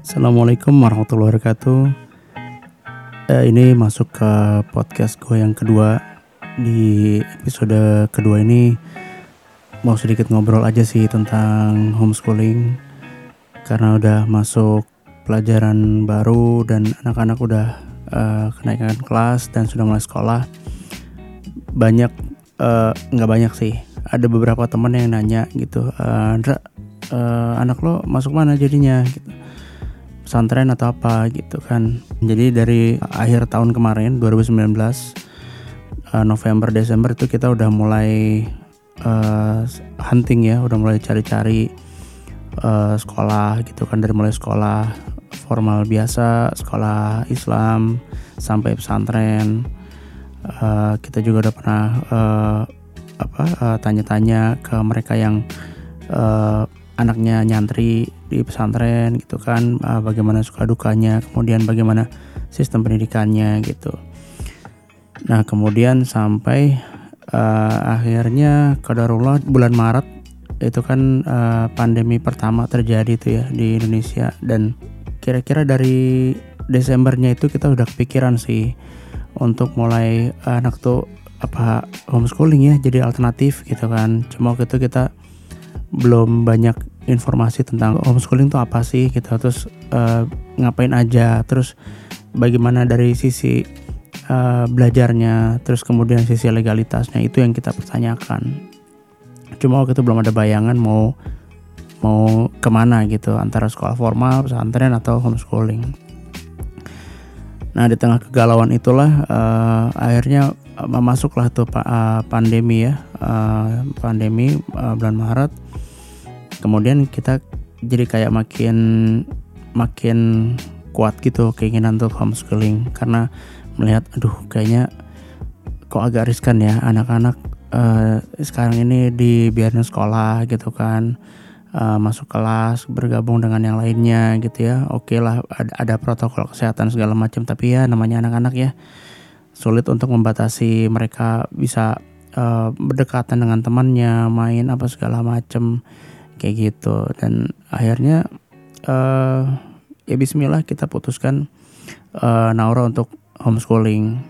Assalamualaikum warahmatullahi wabarakatuh. Eh, ini masuk ke podcast gue yang kedua. Di episode kedua ini mau sedikit ngobrol aja sih tentang homeschooling karena udah masuk pelajaran baru dan anak-anak udah uh, kenaikan kelas dan sudah mulai sekolah. Banyak eh, nggak uh, banyak sih. Ada beberapa teman yang nanya gitu, uh, Andra, uh, anak lo masuk mana jadinya? Gitu pesantren atau apa gitu kan. Jadi dari akhir tahun kemarin 2019 uh, eh, November Desember itu kita udah mulai uh, hunting ya, udah mulai cari-cari uh, sekolah gitu kan dari mulai sekolah formal biasa, sekolah Islam sampai pesantren. Uh, kita juga udah pernah uh, apa tanya-tanya uh, ke mereka yang uh, anaknya nyantri di pesantren gitu kan uh, bagaimana suka dukanya kemudian bagaimana sistem pendidikannya gitu. Nah kemudian sampai uh, akhirnya kadarullah bulan Maret itu kan uh, pandemi pertama terjadi itu ya di Indonesia. Dan kira-kira dari Desembernya itu kita udah kepikiran sih untuk mulai anak tuh apa homeschooling ya jadi alternatif gitu kan. Cuma waktu itu kita belum banyak informasi tentang homeschooling itu apa sih gitu. Terus uh, ngapain aja terus bagaimana dari sisi uh, belajarnya terus kemudian sisi legalitasnya itu yang kita pertanyakan. Cuma waktu itu belum ada bayangan mau mau ke mana gitu antara sekolah formal pesantren atau homeschooling. Nah di tengah kegalauan itulah uh, akhirnya masuklah tuh uh, pandemi ya uh, pandemi uh, bulan Maret kemudian kita jadi kayak makin makin kuat gitu keinginan untuk homeschooling. Karena melihat aduh kayaknya kok agak riskan ya anak-anak uh, sekarang ini dibiarin sekolah gitu kan. Uh, masuk kelas bergabung dengan yang lainnya gitu ya. Oke okay lah ada, ada protokol kesehatan segala macam. Tapi ya namanya anak-anak ya sulit untuk membatasi mereka bisa uh, berdekatan dengan temannya main apa segala macam kayak gitu. Dan akhirnya uh, ya Bismillah kita putuskan uh, Naura untuk homeschooling.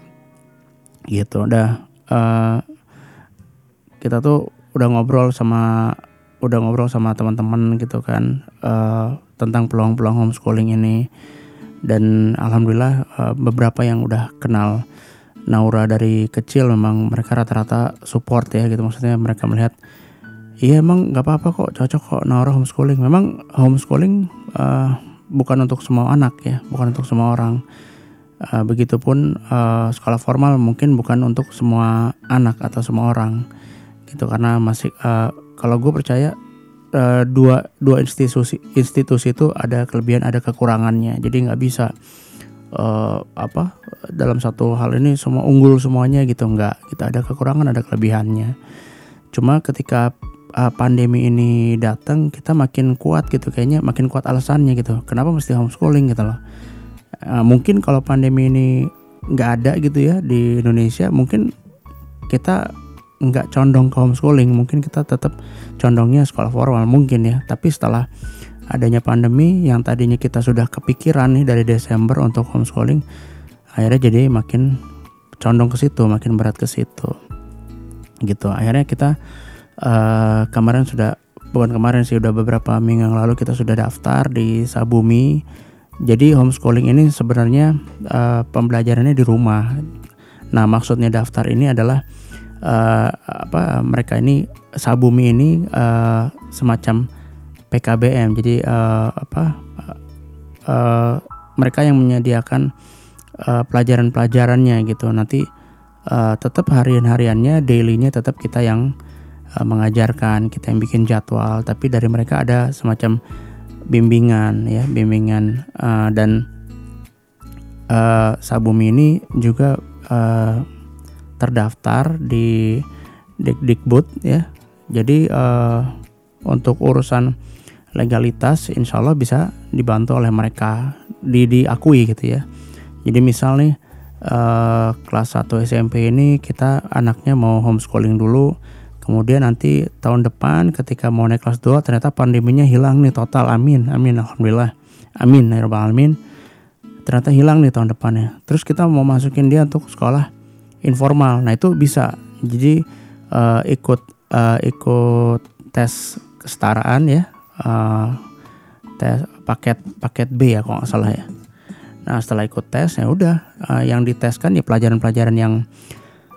Gitu. Udah uh, kita tuh udah ngobrol sama udah ngobrol sama teman-teman gitu kan uh, tentang peluang-peluang homeschooling ini. Dan alhamdulillah uh, beberapa yang udah kenal Naura dari kecil memang mereka rata-rata support ya gitu. Maksudnya mereka melihat Iya emang nggak apa-apa kok. Cocok kok naruh homeschooling. Memang homeschooling uh, bukan untuk semua anak ya, bukan untuk semua orang. Uh, begitupun uh, sekolah formal mungkin bukan untuk semua anak atau semua orang gitu. Karena masih uh, kalau gue percaya uh, dua dua institusi institusi itu ada kelebihan ada kekurangannya. Jadi nggak bisa uh, apa dalam satu hal ini semua unggul semuanya gitu. Nggak kita ada kekurangan ada kelebihannya. Cuma ketika uh, pandemi ini datang kita makin kuat gitu kayaknya makin kuat alasannya gitu. Kenapa mesti homeschooling gitu loh? Uh, mungkin kalau pandemi ini nggak ada gitu ya di Indonesia mungkin kita nggak condong ke homeschooling mungkin kita tetap condongnya sekolah formal mungkin ya. Tapi setelah adanya pandemi yang tadinya kita sudah kepikiran nih dari Desember untuk homeschooling akhirnya jadi makin condong ke situ makin berat ke situ. Gitu akhirnya kita uh, kemarin sudah bukan kemarin sih udah beberapa minggu yang lalu kita sudah daftar di Sabumi. Jadi homeschooling ini sebenarnya uh, pembelajarannya di rumah. Nah maksudnya daftar ini adalah uh, apa mereka ini Sabumi ini uh, semacam PKBM. Jadi uh, apa uh, mereka yang menyediakan uh, pelajaran-pelajarannya gitu. Nanti uh, tetap harian-hariannya, dailynya tetap kita yang uh, mengajarkan, kita yang bikin jadwal, tapi dari mereka ada semacam bimbingan ya, bimbingan uh, dan uh, Sabumi ini juga uh, terdaftar di Dikdikbud ya. Jadi uh, untuk urusan legalitas insya Allah bisa dibantu oleh mereka di diakui gitu ya. Jadi misal nih kelas 1 SMP ini kita anaknya mau homeschooling dulu Kemudian nanti tahun depan ketika mau naik kelas 2 ternyata pandeminya hilang nih total. Amin. Amin alhamdulillah. amin ya rabbal alamin. Ternyata hilang nih tahun depannya. Terus kita mau masukin dia untuk sekolah informal. Nah itu bisa. Jadi uh, ikut uh, ikut tes kesetaraan ya. Uh, tes paket paket B ya kalau nggak salah ya. Nah setelah ikut tes ya udah. Uh, yang diteskan ya pelajaran-pelajaran yang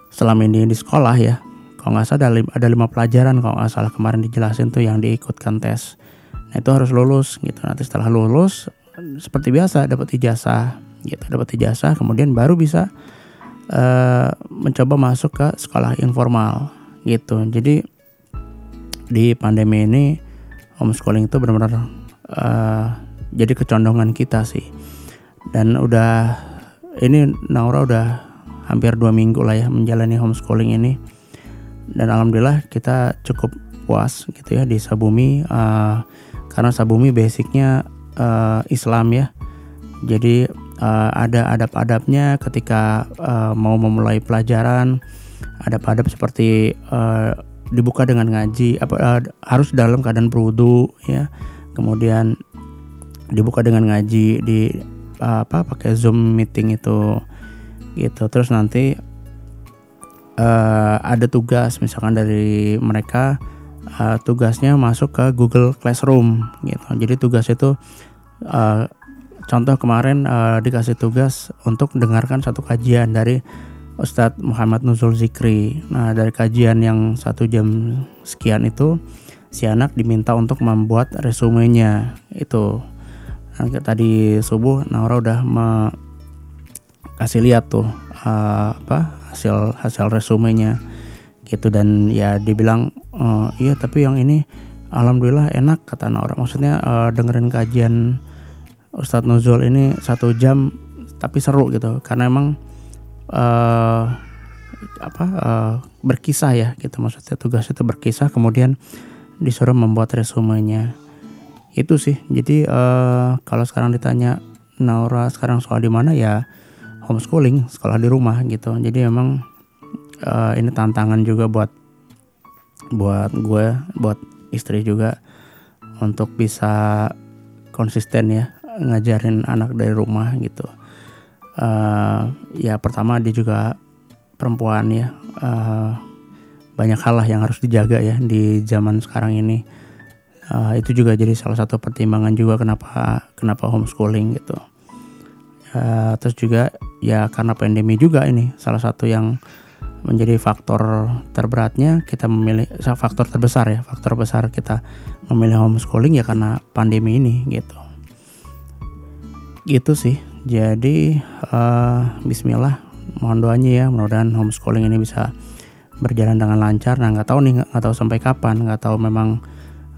selama ini di sekolah ya kalau nggak salah ada lima, ada lima pelajaran kalau nggak salah kemarin dijelasin tuh yang diikutkan tes. Nah itu harus lulus gitu. Nanti setelah lulus seperti biasa dapat ijazah gitu dapat ijazah kemudian baru bisa uh, mencoba masuk ke sekolah informal gitu. Jadi di pandemi ini homeschooling itu benar-benar uh, jadi kecondongan kita sih. Dan udah ini Naura udah hampir dua minggu lah ya menjalani homeschooling ini dan alhamdulillah kita cukup puas gitu ya di Sabumi uh, karena Sabumi basicnya uh, Islam ya. Jadi uh, ada adab-adabnya ketika uh, mau memulai pelajaran adab-adab seperti uh, dibuka dengan ngaji apa uh, harus dalam keadaan berwudu ya. Kemudian dibuka dengan ngaji di uh, apa pakai zoom meeting itu gitu. Terus nanti uh, ada tugas misalkan dari mereka uh, tugasnya masuk ke Google Classroom gitu. Jadi tugas itu uh, contoh kemarin uh, dikasih tugas untuk dengarkan satu kajian dari Ustadz Muhammad Nuzul Zikri. Nah dari kajian yang satu jam sekian itu si anak diminta untuk membuat resumenya itu. Nah, tadi subuh Naura udah me kasih lihat tuh uh, apa hasil hasil resumenya. Gitu dan ya dibilang uh, iya tapi yang ini alhamdulillah enak kata orang. Maksudnya uh, dengerin kajian Ustadz Nuzul ini satu jam tapi seru gitu. Karena emang uh, apa uh, berkisah ya gitu. Maksudnya tugas itu berkisah kemudian disuruh membuat resumenya. Itu sih. Jadi uh, kalau sekarang ditanya Naura sekarang soal di mana? Ya homeschooling sekolah di rumah gitu. Jadi emang uh, ini tantangan juga buat buat gue buat istri juga untuk bisa konsisten ya ngajarin anak dari rumah gitu. Uh, ya pertama dia juga perempuan ya. Uh, banyak hal lah yang harus dijaga ya di zaman sekarang ini. Uh, itu juga jadi salah satu pertimbangan juga kenapa kenapa homeschooling gitu uh, terus juga ya karena pandemi juga ini salah satu yang menjadi faktor terberatnya kita memilih faktor terbesar ya faktor besar kita memilih homeschooling ya karena pandemi ini gitu. Gitu sih. Jadi uh, Bismillah mohon doanya ya mudah-mudahan homeschooling ini bisa berjalan dengan lancar. Nah nggak tahu nih nggak tahu sampai kapan nggak tahu memang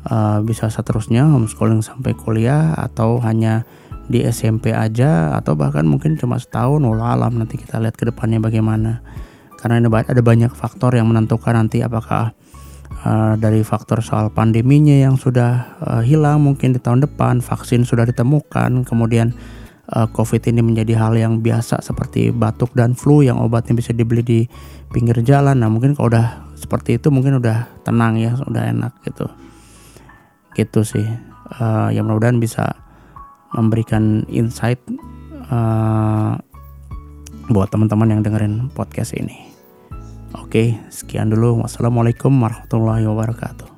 uh, bisa seterusnya homeschooling sampai kuliah atau hanya di SMP aja atau bahkan mungkin cuma setahun walau alam nanti kita lihat ke depannya bagaimana. Karena ada banyak faktor yang menentukan nanti apakah uh, dari faktor soal pandeminya yang sudah uh, hilang mungkin di tahun depan vaksin sudah ditemukan kemudian uh, COVID ini menjadi hal yang biasa seperti batuk dan flu yang obatnya bisa dibeli di pinggir jalan. Nah mungkin kalau udah seperti itu mungkin udah tenang ya udah enak gitu. Gitu sih. Uh, yang mudah-mudahan bisa memberikan insight uh, buat teman-teman yang dengerin podcast ini. Oke, sekian dulu. Wassalamualaikum warahmatullahi wabarakatuh.